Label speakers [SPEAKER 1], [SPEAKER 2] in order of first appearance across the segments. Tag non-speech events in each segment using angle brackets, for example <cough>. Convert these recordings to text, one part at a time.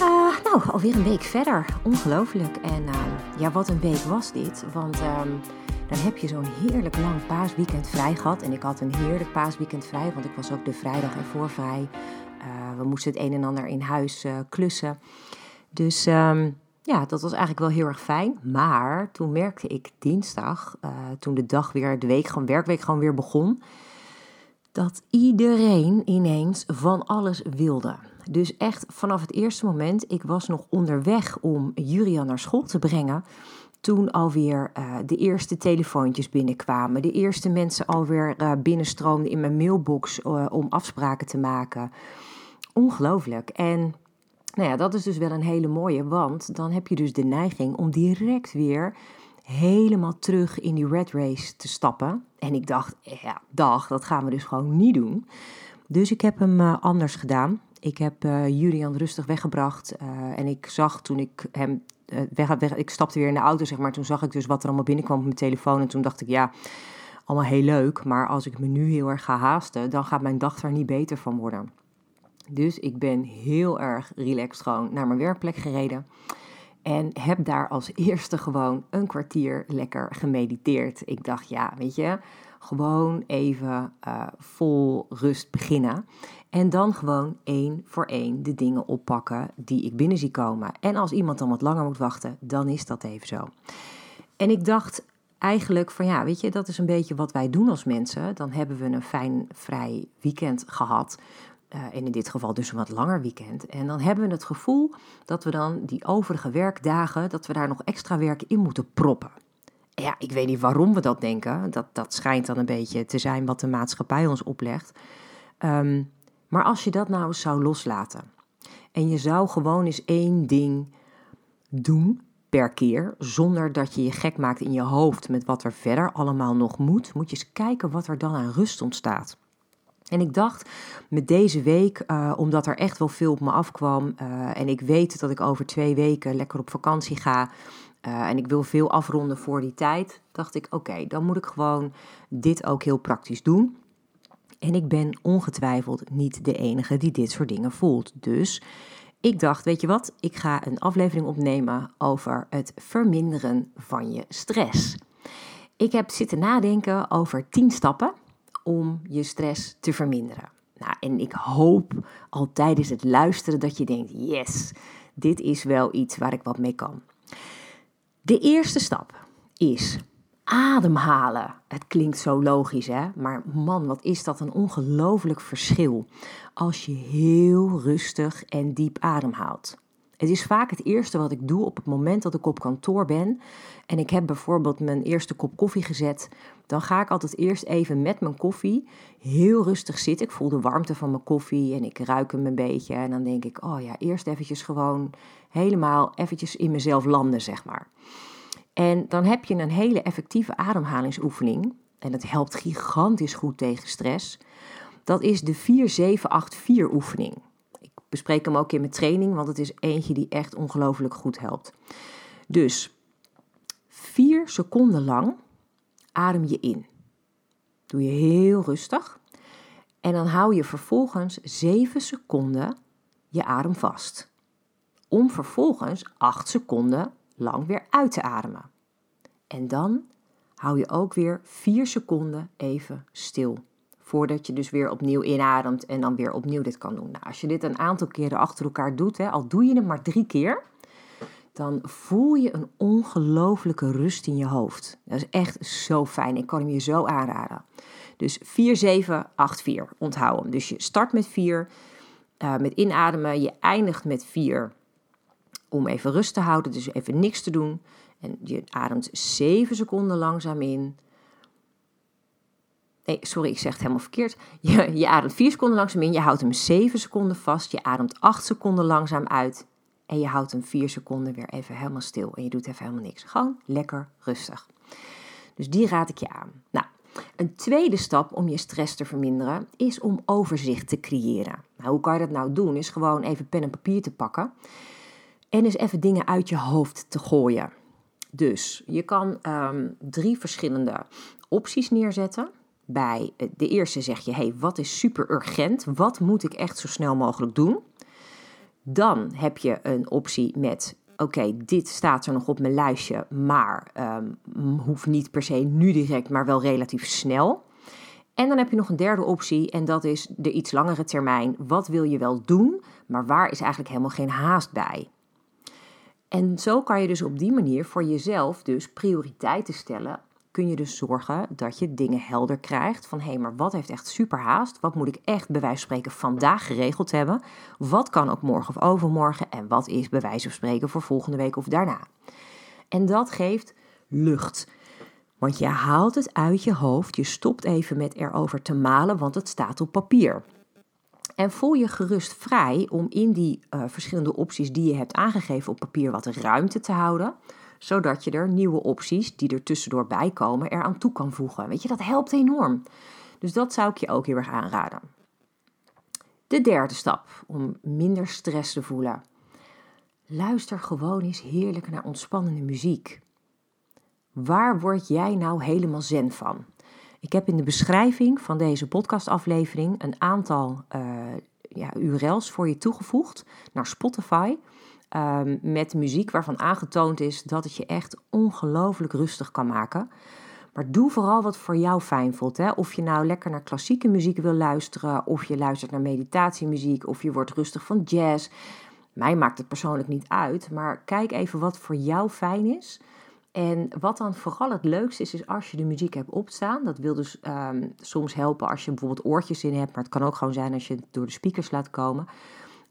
[SPEAKER 1] Uh, nou, alweer een week verder. Ongelooflijk. En uh, ja, wat een week was dit. Want uh, dan heb je zo'n heerlijk lang paasweekend vrij gehad. En ik had een heerlijk paasweekend vrij, want ik was ook de vrijdag ervoor vrij. Uh, we moesten het een en ander in huis uh, klussen. Dus ehm, ja, dat was eigenlijk wel heel erg fijn. Maar toen merkte ik dinsdag, toen de dag weer, de week, gewoon werkweek gewoon weer begon, dat iedereen ineens van alles wilde. Dus echt vanaf het eerste moment, ik was nog onderweg om Julian naar school te brengen. Toen alweer uh, de eerste telefoontjes binnenkwamen. De eerste mensen alweer uh, binnenstroomden in mijn mailbox uh, om afspraken te maken. Ongelooflijk. En nou ja, dat is dus wel een hele mooie, want dan heb je dus de neiging om direct weer helemaal terug in die red race te stappen. En ik dacht, ja, dag, dat gaan we dus gewoon niet doen. Dus ik heb hem anders gedaan. Ik heb uh, Julian rustig weggebracht uh, en ik zag toen ik hem uh, weg, ik stapte weer in de auto, zeg maar. Toen zag ik dus wat er allemaal binnenkwam op mijn telefoon. En toen dacht ik, ja, allemaal heel leuk. Maar als ik me nu heel erg ga haasten, dan gaat mijn dag er niet beter van worden. Dus ik ben heel erg relaxed gewoon naar mijn werkplek gereden. En heb daar als eerste gewoon een kwartier lekker gemediteerd. Ik dacht, ja, weet je, gewoon even uh, vol rust beginnen. En dan gewoon één voor één de dingen oppakken die ik binnen zie komen. En als iemand dan wat langer moet wachten, dan is dat even zo. En ik dacht eigenlijk van ja, weet je, dat is een beetje wat wij doen als mensen. Dan hebben we een fijn, vrij weekend gehad. Uh, en in dit geval dus een wat langer weekend. En dan hebben we het gevoel dat we dan die overige werkdagen, dat we daar nog extra werk in moeten proppen. Ja, ik weet niet waarom we dat denken. Dat, dat schijnt dan een beetje te zijn wat de maatschappij ons oplegt. Um, maar als je dat nou eens zou loslaten en je zou gewoon eens één ding doen per keer, zonder dat je je gek maakt in je hoofd met wat er verder allemaal nog moet, moet je eens kijken wat er dan aan rust ontstaat. En ik dacht met deze week, uh, omdat er echt wel veel op me afkwam uh, en ik weet dat ik over twee weken lekker op vakantie ga uh, en ik wil veel afronden voor die tijd, dacht ik oké, dan moet ik gewoon dit ook heel praktisch doen. En ik ben ongetwijfeld niet de enige die dit soort dingen voelt. Dus ik dacht, weet je wat, ik ga een aflevering opnemen over het verminderen van je stress. Ik heb zitten nadenken over 10 stappen om je stress te verminderen. Nou, en ik hoop al tijdens het luisteren dat je denkt: yes, dit is wel iets waar ik wat mee kan. De eerste stap is ademhalen. Het klinkt zo logisch, hè? Maar man, wat is dat een ongelooflijk verschil als je heel rustig en diep ademhaalt. Het is vaak het eerste wat ik doe op het moment dat ik op kantoor ben en ik heb bijvoorbeeld mijn eerste kop koffie gezet. Dan ga ik altijd eerst even met mijn koffie heel rustig zitten. Ik voel de warmte van mijn koffie en ik ruik hem een beetje. En dan denk ik, oh ja, eerst eventjes gewoon helemaal eventjes in mezelf landen, zeg maar. En dan heb je een hele effectieve ademhalingsoefening. En dat helpt gigantisch goed tegen stress. Dat is de 4-7-8-4 oefening. Ik bespreek hem ook in mijn training, want het is eentje die echt ongelooflijk goed helpt. Dus 4 seconden lang adem je in. Doe je heel rustig. En dan hou je vervolgens 7 seconden je adem vast. Om vervolgens 8 seconden lang weer uit te ademen. En dan hou je ook weer 4 seconden even stil. Voordat je dus weer opnieuw inademt en dan weer opnieuw dit kan doen. Nou, als je dit een aantal keren achter elkaar doet, hè, al doe je het maar drie keer, dan voel je een ongelofelijke rust in je hoofd. Dat is echt zo fijn. Ik kan hem je zo aanraden. Dus 4, 7, 8, 4. Onthoud hem. Dus je start met 4, uh, met inademen. Je eindigt met 4 om even rust te houden, dus even niks te doen. En je ademt 7 seconden langzaam in. Nee, sorry, ik zeg het helemaal verkeerd. Je, je ademt 4 seconden langzaam in, je houdt hem 7 seconden vast, je ademt 8 seconden langzaam uit. En je houdt hem vier seconden weer even helemaal stil. En je doet even helemaal niks. Gewoon lekker rustig. Dus die raad ik je aan. Nou, een tweede stap om je stress te verminderen is om overzicht te creëren. Nou, hoe kan je dat nou doen? Is gewoon even pen en papier te pakken en eens even dingen uit je hoofd te gooien. Dus je kan um, drie verschillende opties neerzetten. Bij de eerste zeg je: hey, wat is super urgent? Wat moet ik echt zo snel mogelijk doen? Dan heb je een optie met: oké, dit staat er nog op mijn lijstje, maar um, hoeft niet per se nu direct, maar wel relatief snel. En dan heb je nog een derde optie en dat is de iets langere termijn. Wat wil je wel doen, maar waar is eigenlijk helemaal geen haast bij? En zo kan je dus op die manier voor jezelf dus prioriteiten stellen. Kun je dus zorgen dat je dingen helder krijgt van hé, hey, maar wat heeft echt super haast? Wat moet ik echt bij wijze van spreken vandaag geregeld hebben? Wat kan ook morgen of overmorgen? En wat is bij wijze van spreken voor volgende week of daarna? En dat geeft lucht. Want je haalt het uit je hoofd, je stopt even met erover te malen, want het staat op papier. En voel je gerust vrij om in die uh, verschillende opties die je hebt aangegeven op papier wat ruimte te houden, zodat je er nieuwe opties die er tussendoor bij komen eraan toe kan voegen. Weet je, dat helpt enorm. Dus dat zou ik je ook heel erg aanraden. De derde stap om minder stress te voelen. Luister gewoon eens heerlijk naar ontspannende muziek. Waar word jij nou helemaal zen van? Ik heb in de beschrijving van deze podcastaflevering een aantal uh, ja, URL's voor je toegevoegd naar Spotify. Um, met muziek waarvan aangetoond is dat het je echt ongelooflijk rustig kan maken. Maar doe vooral wat voor jou fijn voelt. Hè? Of je nou lekker naar klassieke muziek wil luisteren, of je luistert naar meditatiemuziek, of je wordt rustig van jazz. Mij maakt het persoonlijk niet uit, maar kijk even wat voor jou fijn is. En wat dan vooral het leukste is, is als je de muziek hebt opstaan. Dat wil dus um, soms helpen als je bijvoorbeeld oortjes in hebt, maar het kan ook gewoon zijn als je het door de speakers laat komen.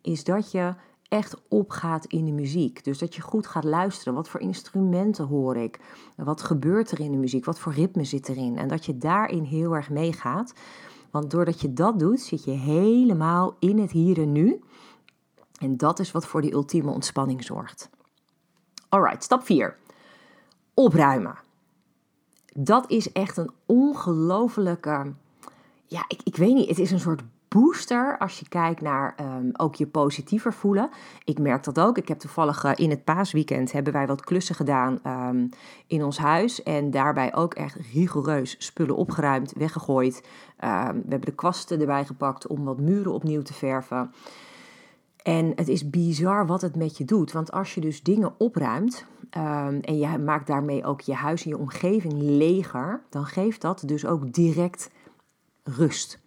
[SPEAKER 1] Is dat je echt opgaat in de muziek. Dus dat je goed gaat luisteren. Wat voor instrumenten hoor ik? Wat gebeurt er in de muziek? Wat voor ritme zit erin? En dat je daarin heel erg meegaat. Want doordat je dat doet, zit je helemaal in het hier en nu. En dat is wat voor die ultieme ontspanning zorgt. Alright, stap 4 opruimen. Dat is echt een ongelofelijke. Ja, ik, ik weet niet. Het is een soort booster als je kijkt naar um, ook je positiever voelen. Ik merk dat ook. Ik heb toevallig uh, in het paasweekend hebben wij wat klussen gedaan um, in ons huis. En daarbij ook echt rigoureus spullen opgeruimd, weggegooid. Um, we hebben de kwasten erbij gepakt om wat muren opnieuw te verven. En het is bizar wat het met je doet. Want als je dus dingen opruimt en je maakt daarmee ook je huis en je omgeving leger, dan geeft dat dus ook direct rust.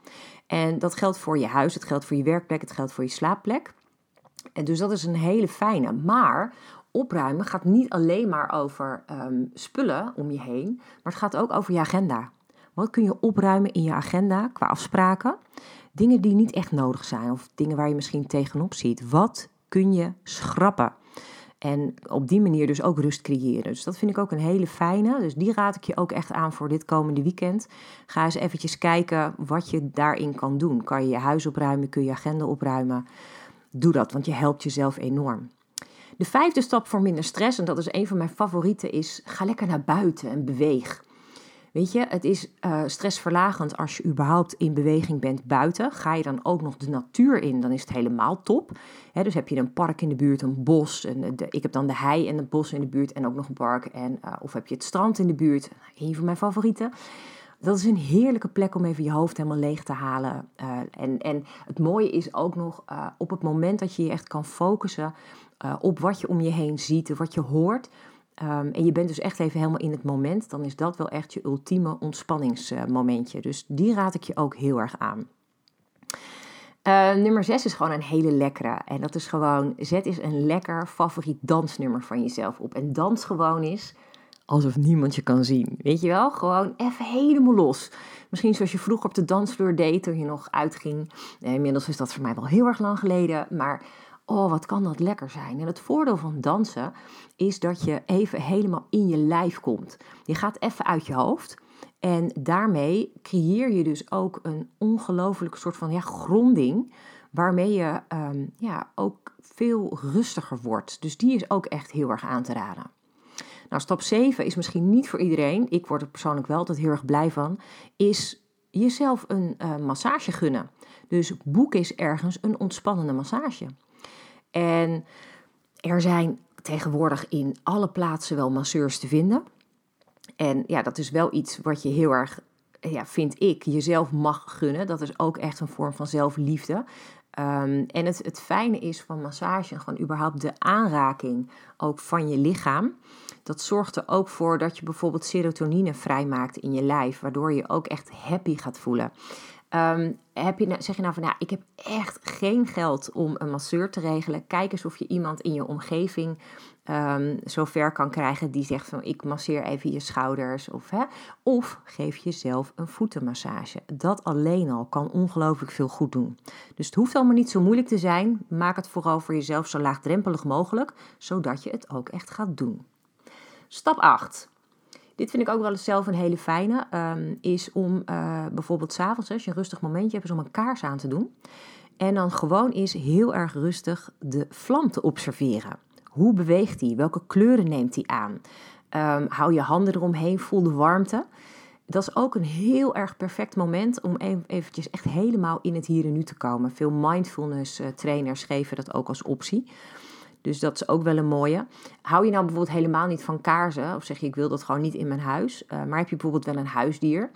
[SPEAKER 1] En dat geldt voor je huis, het geldt voor je werkplek, het geldt voor je slaapplek. En dus dat is een hele fijne. Maar opruimen gaat niet alleen maar over um, spullen om je heen, maar het gaat ook over je agenda. Wat kun je opruimen in je agenda qua afspraken? Dingen die niet echt nodig zijn of dingen waar je misschien tegenop ziet. Wat kun je schrappen? En op die manier dus ook rust creëren. Dus dat vind ik ook een hele fijne. Dus die raad ik je ook echt aan voor dit komende weekend. Ga eens eventjes kijken wat je daarin kan doen. Kan je je huis opruimen? Kun je je agenda opruimen? Doe dat, want je helpt jezelf enorm. De vijfde stap voor minder stress, en dat is een van mijn favorieten, is ga lekker naar buiten en beweeg. Weet je, het is uh, stressverlagend als je überhaupt in beweging bent buiten. Ga je dan ook nog de natuur in, dan is het helemaal top. dus heb je een park in de buurt, een bos. Ik heb dan de hei en het bos in de buurt en ook nog een park. En, uh, of heb je het strand in de buurt, een van mijn favorieten. Dat is een heerlijke plek om even je hoofd helemaal leeg te halen. Uh, en, en het mooie is ook nog op het moment dat je je echt kan focussen op wat je om je heen ziet, wat je hoort Um, en je bent dus echt even helemaal in het moment, dan is dat wel echt je ultieme ontspanningsmomentje. Dus die raad ik je ook heel erg aan. Uh, nummer 6 is gewoon een hele lekkere. En dat is gewoon, zet eens een lekker favoriet dansnummer van jezelf op. En dans gewoon is alsof niemand je kan zien. Weet je wel? Gewoon even helemaal los. Misschien zoals je vroeger op de dansvloer deed toen je nog uitging. inmiddels is dat voor mij wel heel erg lang geleden. Maar oh, wat kan dat lekker zijn. En het voordeel van dansen is dat je even helemaal in je lijf komt. Je gaat even uit je hoofd. En daarmee creëer je dus ook een ongelooflijke soort van ja, gronding. waarmee je ehm, ja, ook veel rustiger wordt. Dus die is ook echt heel erg aan te raden. Nou, stap 7 is misschien niet voor iedereen. Ik word er persoonlijk wel altijd heel erg blij van. Is jezelf een uh, massage gunnen. Dus boek eens ergens een ontspannende massage. En er zijn tegenwoordig in alle plaatsen wel masseurs te vinden. En ja, dat is wel iets wat je heel erg, ja, vind ik, jezelf mag gunnen. Dat is ook echt een vorm van zelfliefde. Um, en het, het fijne is van massage, gewoon überhaupt de aanraking ook van je lichaam. Dat zorgt er ook voor dat je bijvoorbeeld serotonine vrijmaakt in je lijf, waardoor je ook echt happy gaat voelen. Um, heb je, zeg je nou van, ja, ik heb echt geen geld om een masseur te regelen. Kijk eens of je iemand in je omgeving um, zover kan krijgen die zegt van, ik masseer even je schouders. Of, hè, of geef jezelf een voetenmassage. Dat alleen al kan ongelooflijk veel goed doen. Dus het hoeft allemaal niet zo moeilijk te zijn. Maak het vooral voor jezelf zo laagdrempelig mogelijk, zodat je het ook echt gaat doen. Stap 8. Dit vind ik ook wel eens zelf een hele fijne. Um, is om uh, bijvoorbeeld s'avonds, als je een rustig momentje hebt, om een kaars aan te doen. En dan gewoon eens heel erg rustig de vlam te observeren. Hoe beweegt die? Welke kleuren neemt die aan? Um, hou je handen eromheen, voel de warmte. Dat is ook een heel erg perfect moment om eventjes echt helemaal in het hier en nu te komen. Veel mindfulness uh, trainers geven dat ook als optie. Dus dat is ook wel een mooie. Hou je nou bijvoorbeeld helemaal niet van kaarsen, of zeg je ik wil dat gewoon niet in mijn huis, uh, maar heb je bijvoorbeeld wel een huisdier,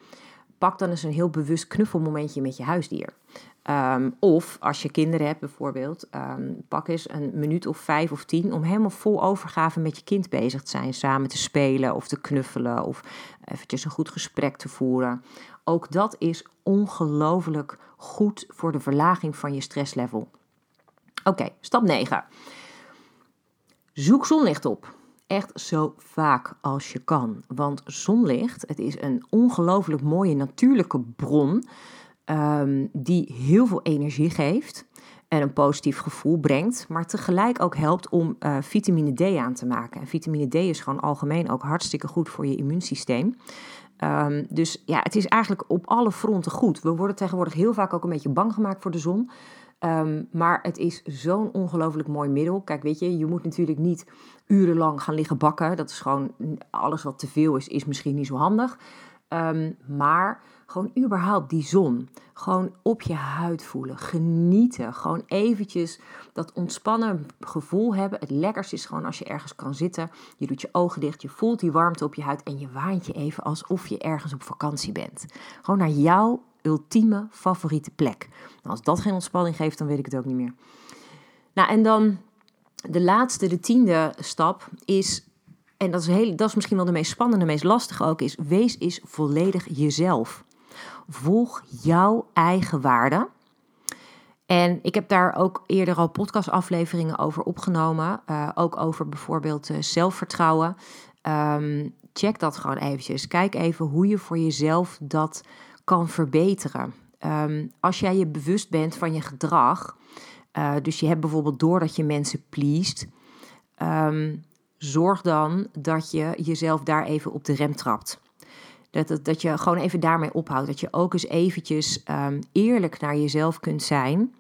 [SPEAKER 1] pak dan eens een heel bewust knuffelmomentje met je huisdier. Um, of als je kinderen hebt bijvoorbeeld, um, pak eens een minuut of vijf of tien om helemaal vol overgave met je kind bezig te zijn. Samen te spelen of te knuffelen of eventjes een goed gesprek te voeren. Ook dat is ongelooflijk goed voor de verlaging van je stresslevel. Oké, stap 9. Zoek zonlicht op. Echt zo vaak als je kan. Want zonlicht, het is een ongelooflijk mooie natuurlijke bron um, die heel veel energie geeft en een positief gevoel brengt, maar tegelijk ook helpt om uh, vitamine D aan te maken. En vitamine D is gewoon algemeen ook hartstikke goed voor je immuunsysteem. Um, dus ja, het is eigenlijk op alle fronten goed. We worden tegenwoordig heel vaak ook een beetje bang gemaakt voor de zon. Um, maar het is zo'n ongelooflijk mooi middel. Kijk, weet je, je moet natuurlijk niet urenlang gaan liggen bakken. Dat is gewoon alles wat te veel is, is misschien niet zo handig. Um, maar gewoon überhaupt die zon. Gewoon op je huid voelen. Genieten. Gewoon eventjes dat ontspannen gevoel hebben. Het lekkerste is gewoon als je ergens kan zitten. Je doet je ogen dicht. Je voelt die warmte op je huid. En je waant je even alsof je ergens op vakantie bent. Gewoon naar jouw ultieme favoriete plek. Nou, als dat geen ontspanning geeft, dan weet ik het ook niet meer. Nou, en dan de laatste, de tiende stap is en dat is, heel, dat is misschien wel de meest spannende, de meest lastige ook, is wees is volledig jezelf. Volg jouw eigen waarden. En ik heb daar ook eerder al podcastafleveringen over opgenomen. Uh, ook over bijvoorbeeld uh, zelfvertrouwen. Um, check dat gewoon eventjes. Kijk even hoe je voor jezelf dat kan verbeteren. Um, als jij je bewust bent van je gedrag, uh, dus je hebt bijvoorbeeld door dat je mensen pleest, um, zorg dan dat je jezelf daar even op de rem trapt. Dat, dat, dat je gewoon even daarmee ophoudt. Dat je ook eens eventjes um, eerlijk naar jezelf kunt zijn.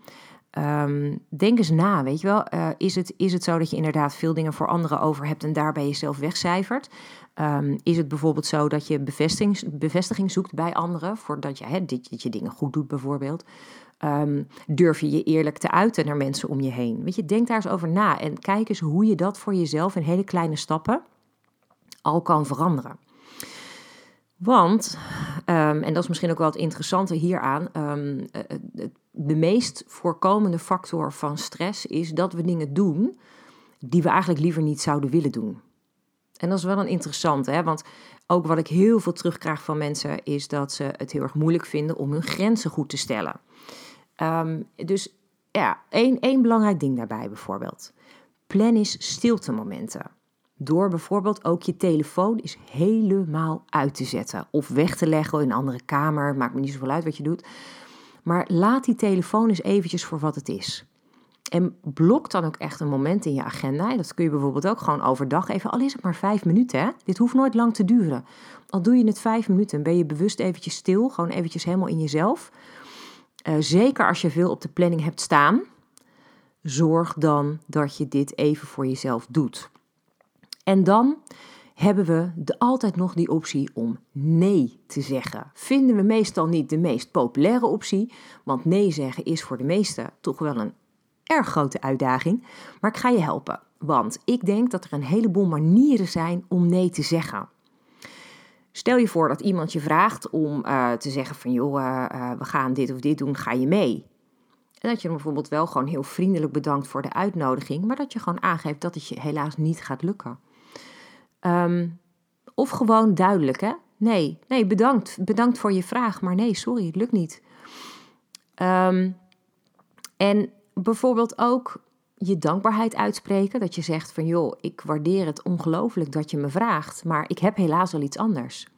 [SPEAKER 1] Um, denk eens na, weet je wel. Uh, is, het, is het zo dat je inderdaad veel dingen voor anderen over hebt en daarbij jezelf wegcijfert? Um, is het bijvoorbeeld zo dat je bevestiging, bevestiging zoekt bij anderen voordat je, dit, je dingen goed doet bijvoorbeeld? Durf je je eerlijk te uiten naar mensen om je heen? Weet je, denk daar eens over na en kijk eens hoe je dat voor jezelf in hele kleine stappen al kan veranderen. Want, um, en dat is misschien ook wel het interessante hieraan, um, de meest voorkomende factor van stress is dat we dingen doen die we eigenlijk liever niet zouden willen doen. En dat is wel een interessante, hè? want ook wat ik heel veel terugkrijg van mensen is dat ze het heel erg moeilijk vinden om hun grenzen goed te stellen. Um, dus ja, één, één belangrijk ding daarbij bijvoorbeeld. Plan eens stiltemomenten. Door bijvoorbeeld ook je telefoon eens helemaal uit te zetten. Of weg te leggen in een andere kamer. Maakt me niet zoveel uit wat je doet. Maar laat die telefoon eens eventjes voor wat het is. En blok dan ook echt een moment in je agenda. En dat kun je bijvoorbeeld ook gewoon overdag even, al is het maar vijf minuten. Hè? Dit hoeft nooit lang te duren. Al doe je het vijf minuten, ben je bewust eventjes stil, gewoon eventjes helemaal in jezelf. Uh, zeker als je veel op de planning hebt staan, zorg dan dat je dit even voor jezelf doet. En dan hebben we de, altijd nog die optie om nee te zeggen. Vinden we meestal niet de meest populaire optie, want nee zeggen is voor de meesten toch wel een erg grote uitdaging. Maar ik ga je helpen, want ik denk dat er een heleboel manieren zijn om nee te zeggen. Stel je voor dat iemand je vraagt om uh, te zeggen van joh, uh, we gaan dit of dit doen, ga je mee? En dat je hem bijvoorbeeld wel gewoon heel vriendelijk bedankt voor de uitnodiging, maar dat je gewoon aangeeft dat het je helaas niet gaat lukken. Um, of gewoon duidelijk, hè? Nee, nee, bedankt. Bedankt voor je vraag, maar nee, sorry, het lukt niet. Um, en bijvoorbeeld ook je dankbaarheid uitspreken. Dat je zegt van joh, ik waardeer het ongelooflijk dat je me vraagt, maar ik heb helaas al iets anders.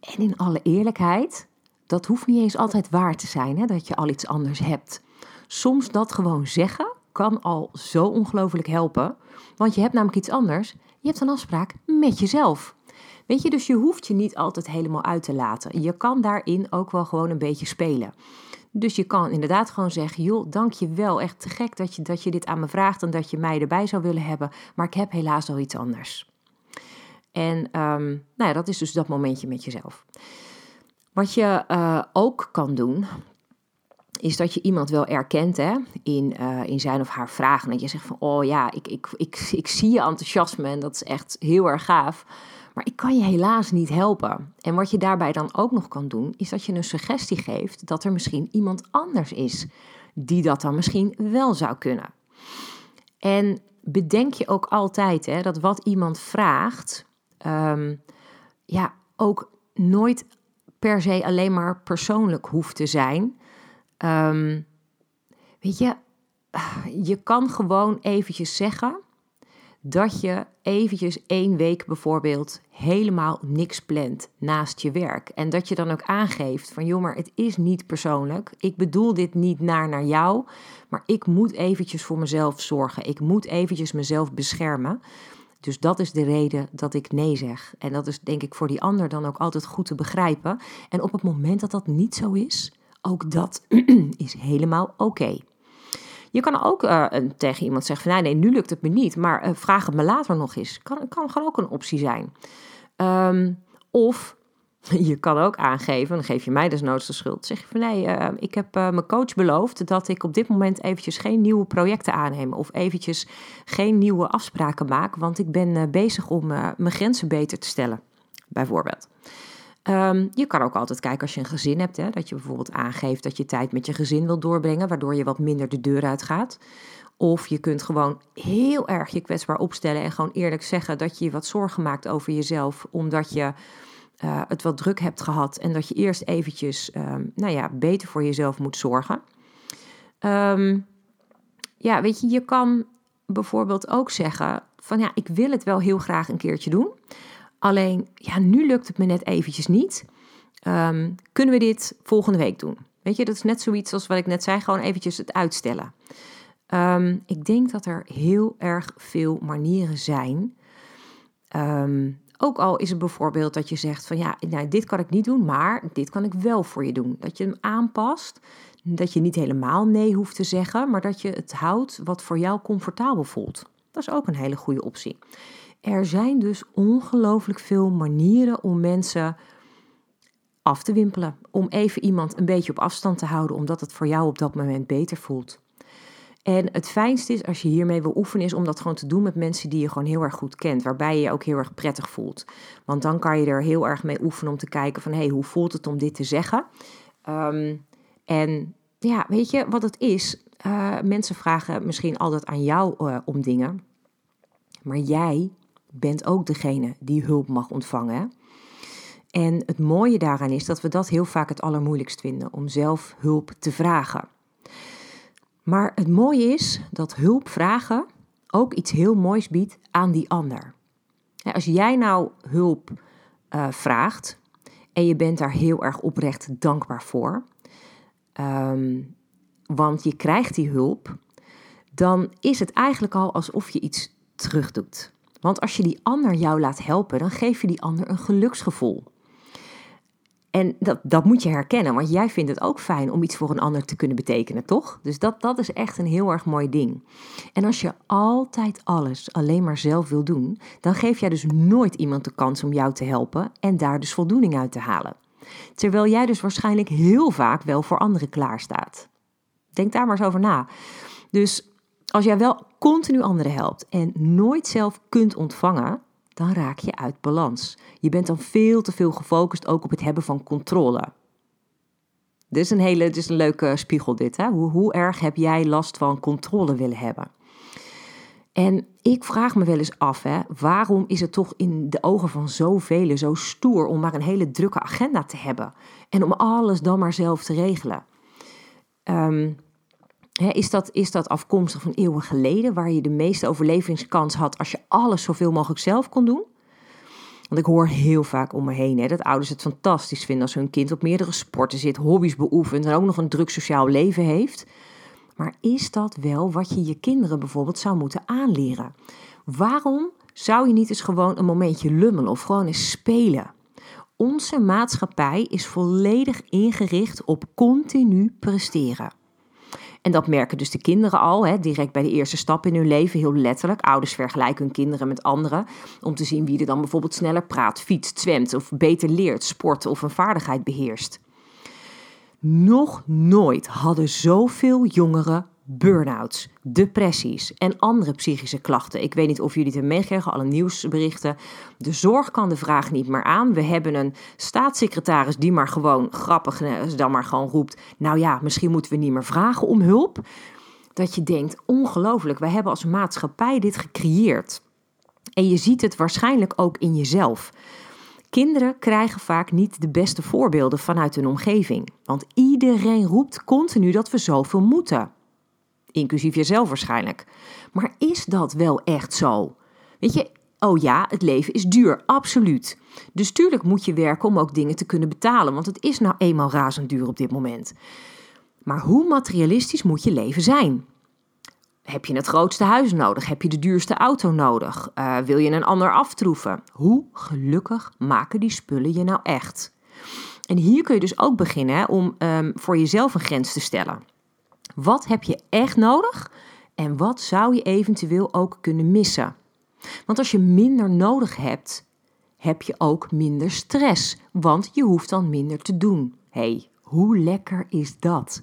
[SPEAKER 1] En in alle eerlijkheid, dat hoeft niet eens altijd waar te zijn, hè, dat je al iets anders hebt. Soms dat gewoon zeggen kan al zo ongelooflijk helpen, want je hebt namelijk iets anders. Je hebt een afspraak met jezelf. Weet je, dus je hoeft je niet altijd helemaal uit te laten. Je kan daarin ook wel gewoon een beetje spelen. Dus je kan inderdaad gewoon zeggen: joh, dank je wel. Echt te gek dat je, dat je dit aan me vraagt en dat je mij erbij zou willen hebben. Maar ik heb helaas al iets anders. En um, nou ja, dat is dus dat momentje met jezelf. Wat je uh, ook kan doen, is dat je iemand wel erkent hè, in, uh, in zijn of haar vragen. Dat je zegt van, oh ja, ik, ik, ik, ik zie je enthousiasme en dat is echt heel erg gaaf. Maar ik kan je helaas niet helpen. En wat je daarbij dan ook nog kan doen, is dat je een suggestie geeft dat er misschien iemand anders is die dat dan misschien wel zou kunnen. En bedenk je ook altijd hè, dat wat iemand vraagt, um, ja, ook nooit per se alleen maar persoonlijk hoeft te zijn. Um, weet je, je kan gewoon eventjes zeggen dat je eventjes één week bijvoorbeeld helemaal niks plant naast je werk. En dat je dan ook aangeeft van joh, maar het is niet persoonlijk. Ik bedoel dit niet naar naar jou, maar ik moet eventjes voor mezelf zorgen. Ik moet eventjes mezelf beschermen. Dus dat is de reden dat ik nee zeg. En dat is denk ik voor die ander dan ook altijd goed te begrijpen. En op het moment dat dat niet zo is, ook dat <clears throat> is helemaal oké. Je kan ook uh, tegen iemand zeggen van nee, nee, nu lukt het me niet, maar uh, vraag het me later nog eens. Kan, kan gewoon ook een optie zijn. Um, of <laughs> je kan ook aangeven, dan geef je mij desnoods de schuld. Zeg je van nee, uh, ik heb mijn coach beloofd dat ik op dit moment eventjes geen nieuwe projecten aanneem. Of eventjes geen nieuwe afspraken maak, want ik ben bezig om mijn grenzen beter te stellen, bijvoorbeeld. Um, je kan ook altijd kijken als je een gezin hebt, hè, dat je bijvoorbeeld aangeeft dat je tijd met je gezin wilt doorbrengen, waardoor je wat minder de deur uitgaat. Of je kunt gewoon heel erg je kwetsbaar opstellen en gewoon eerlijk zeggen dat je je wat zorgen maakt over jezelf, omdat je uh, het wat druk hebt gehad en dat je eerst eventjes, um, nou ja, beter voor jezelf moet zorgen. Um, ja, weet je, je kan bijvoorbeeld ook zeggen van ja, ik wil het wel heel graag een keertje doen. Alleen, ja, nu lukt het me net eventjes niet. Um, kunnen we dit volgende week doen? Weet je, dat is net zoiets als wat ik net zei, gewoon eventjes het uitstellen. Um, ik denk dat er heel erg veel manieren zijn. Um, ook al is het bijvoorbeeld dat je zegt van ja, nou, dit kan ik niet doen, maar dit kan ik wel voor je doen. Dat je hem aanpast, dat je niet helemaal nee hoeft te zeggen, maar dat je het houdt wat voor jou comfortabel voelt. Dat is ook een hele goede optie. Er zijn dus ongelooflijk veel manieren om mensen af te wimpelen. Om even iemand een beetje op afstand te houden, omdat het voor jou op dat moment beter voelt. En het fijnste is als je hiermee wil oefenen, is om dat gewoon te doen met mensen die je gewoon heel erg goed kent, waarbij je je ook heel erg prettig voelt. Want dan kan je er heel erg mee oefenen om te kijken van hé, hey, hoe voelt het om dit te zeggen? Um, en ja, weet je wat het is? Uh, mensen vragen misschien altijd aan jou uh, om dingen, maar jij bent ook degene die hulp mag ontvangen. En het mooie daaraan is dat we dat heel vaak het allermoeilijkst vinden, om zelf hulp te vragen. Maar het mooie is dat hulp vragen ook iets heel moois biedt aan die ander. Als jij nou hulp uh, vraagt en je bent daar heel erg oprecht dankbaar voor, um, want je krijgt die hulp, dan is het eigenlijk al alsof je iets terugdoet. Want als je die ander jou laat helpen, dan geef je die ander een geluksgevoel. En dat, dat moet je herkennen, want jij vindt het ook fijn om iets voor een ander te kunnen betekenen, toch? Dus dat, dat is echt een heel erg mooi ding. En als je altijd alles alleen maar zelf wil doen, dan geef jij dus nooit iemand de kans om jou te helpen en daar dus voldoening uit te halen. Terwijl jij dus waarschijnlijk heel vaak wel voor anderen klaarstaat. Denk daar maar eens over na. Dus als jij wel continu anderen helpt en nooit zelf kunt ontvangen, dan raak je uit balans. Je bent dan veel te veel gefocust ook op het hebben van controle. Dit is een hele, dit is een leuke spiegel dit. Hè? Hoe, hoe erg heb jij last van controle willen hebben? En ik vraag me wel eens af, hè, waarom is het toch in de ogen van zoveel zo stoer om maar een hele drukke agenda te hebben en om alles dan maar zelf te regelen? Um, is, dat, is dat afkomstig van eeuwen geleden, waar je de meeste overlevingskans had als je alles zoveel mogelijk zelf kon doen? Want ik hoor heel vaak om me heen dat ouders het fantastisch vinden als hun kind op meerdere sporten zit, hobby's beoefent en ook nog een druk sociaal leven heeft. Maar is dat wel wat je je kinderen bijvoorbeeld zou moeten aanleren? Waarom zou je niet eens gewoon een momentje lummelen of gewoon eens spelen? Onze maatschappij is volledig ingericht op continu presteren. En dat merken dus de kinderen al, hè, direct bij de eerste stap in hun leven, heel letterlijk. Ouders vergelijken hun kinderen met anderen om te zien wie er dan bijvoorbeeld sneller praat, fietst, zwemt of beter leert, sport of een vaardigheid beheerst. Nog nooit hadden zoveel jongeren burn-outs, depressies en andere psychische klachten. Ik weet niet of jullie het hebben meegekregen, alle nieuwsberichten. De zorg kan de vraag niet meer aan. We hebben een staatssecretaris die maar gewoon grappig dan maar gewoon roept: Nou ja, misschien moeten we niet meer vragen om hulp. Dat je denkt: ongelooflijk, wij hebben als maatschappij dit gecreëerd. En je ziet het waarschijnlijk ook in jezelf. Kinderen krijgen vaak niet de beste voorbeelden vanuit hun omgeving. Want iedereen roept continu dat we zoveel moeten. Inclusief jezelf waarschijnlijk. Maar is dat wel echt zo? Weet je, oh ja, het leven is duur, absoluut. Dus tuurlijk moet je werken om ook dingen te kunnen betalen, want het is nou eenmaal razend duur op dit moment. Maar hoe materialistisch moet je leven zijn? Heb je het grootste huis nodig? Heb je de duurste auto nodig? Uh, wil je een ander aftroeven? Hoe gelukkig maken die spullen je nou echt? En hier kun je dus ook beginnen om um, voor jezelf een grens te stellen. Wat heb je echt nodig en wat zou je eventueel ook kunnen missen? Want als je minder nodig hebt, heb je ook minder stress, want je hoeft dan minder te doen. hey, hoe lekker is dat?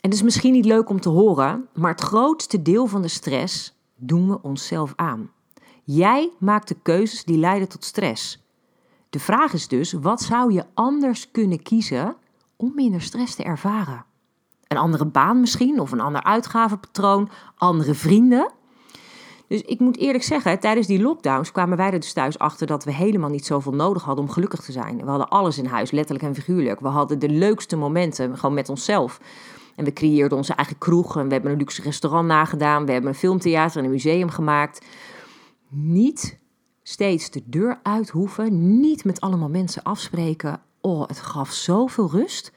[SPEAKER 1] En het is misschien niet leuk om te horen, maar het grootste deel van de stress doen we onszelf aan. Jij maakt de keuzes die leiden tot stress. De vraag is dus: wat zou je anders kunnen kiezen om minder stress te ervaren? Een andere baan misschien, of een ander uitgavenpatroon, andere vrienden. Dus ik moet eerlijk zeggen, tijdens die lockdowns kwamen wij er dus thuis achter dat we helemaal niet zoveel nodig hadden om gelukkig te zijn. We hadden alles in huis, letterlijk en figuurlijk. We hadden de leukste momenten, gewoon met onszelf. En we creëerden onze eigen kroeg en we hebben een luxe restaurant nagedaan. We hebben een filmtheater en een museum gemaakt. Niet steeds de deur uit hoeven, niet met allemaal mensen afspreken. Oh, het gaf zoveel rust.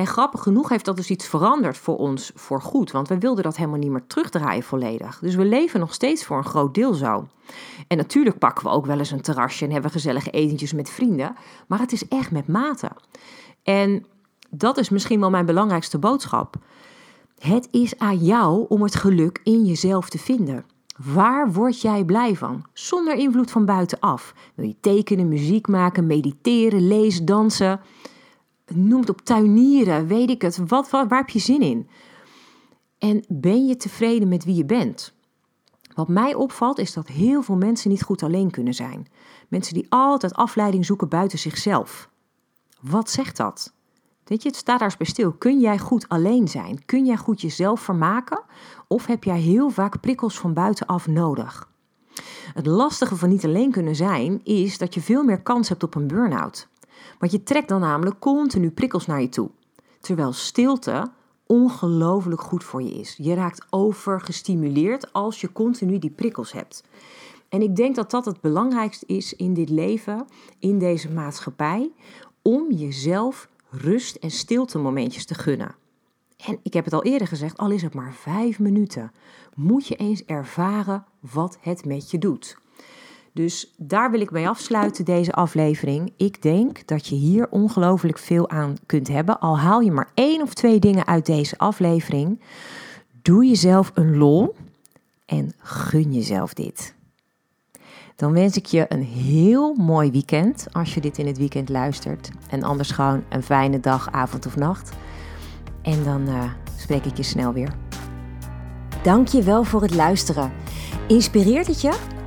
[SPEAKER 1] En grappig genoeg heeft dat dus iets veranderd voor ons voor goed. Want we wilden dat helemaal niet meer terugdraaien volledig. Dus we leven nog steeds voor een groot deel zo. En natuurlijk pakken we ook wel eens een terrasje en hebben gezellige etentjes met vrienden. Maar het is echt met mate. En dat is misschien wel mijn belangrijkste boodschap. Het is aan jou om het geluk in jezelf te vinden. Waar word jij blij van? Zonder invloed van buitenaf. Wil je tekenen, muziek maken, mediteren, lezen, dansen? Noem het op tuinieren, weet ik het. Wat, waar heb je zin in? En ben je tevreden met wie je bent? Wat mij opvalt is dat heel veel mensen niet goed alleen kunnen zijn. Mensen die altijd afleiding zoeken buiten zichzelf. Wat zegt dat? Weet je, het staat daar eens stil. Kun jij goed alleen zijn? Kun jij goed jezelf vermaken? Of heb jij heel vaak prikkels van buitenaf nodig? Het lastige van niet alleen kunnen zijn is dat je veel meer kans hebt op een burn-out. Want je trekt dan namelijk continu prikkels naar je toe. Terwijl stilte ongelooflijk goed voor je is. Je raakt overgestimuleerd als je continu die prikkels hebt. En ik denk dat dat het belangrijkste is in dit leven, in deze maatschappij, om jezelf rust- en stilte momentjes te gunnen. En ik heb het al eerder gezegd, al is het maar vijf minuten, moet je eens ervaren wat het met je doet. Dus daar wil ik mee afsluiten deze aflevering. Ik denk dat je hier ongelooflijk veel aan kunt hebben. Al haal je maar één of twee dingen uit deze aflevering. Doe jezelf een lol en gun jezelf dit. Dan wens ik je een heel mooi weekend als je dit in het weekend luistert. En anders gewoon een fijne dag, avond of nacht. En dan uh, spreek ik je snel weer. Dank je wel voor het luisteren. Inspireert het je?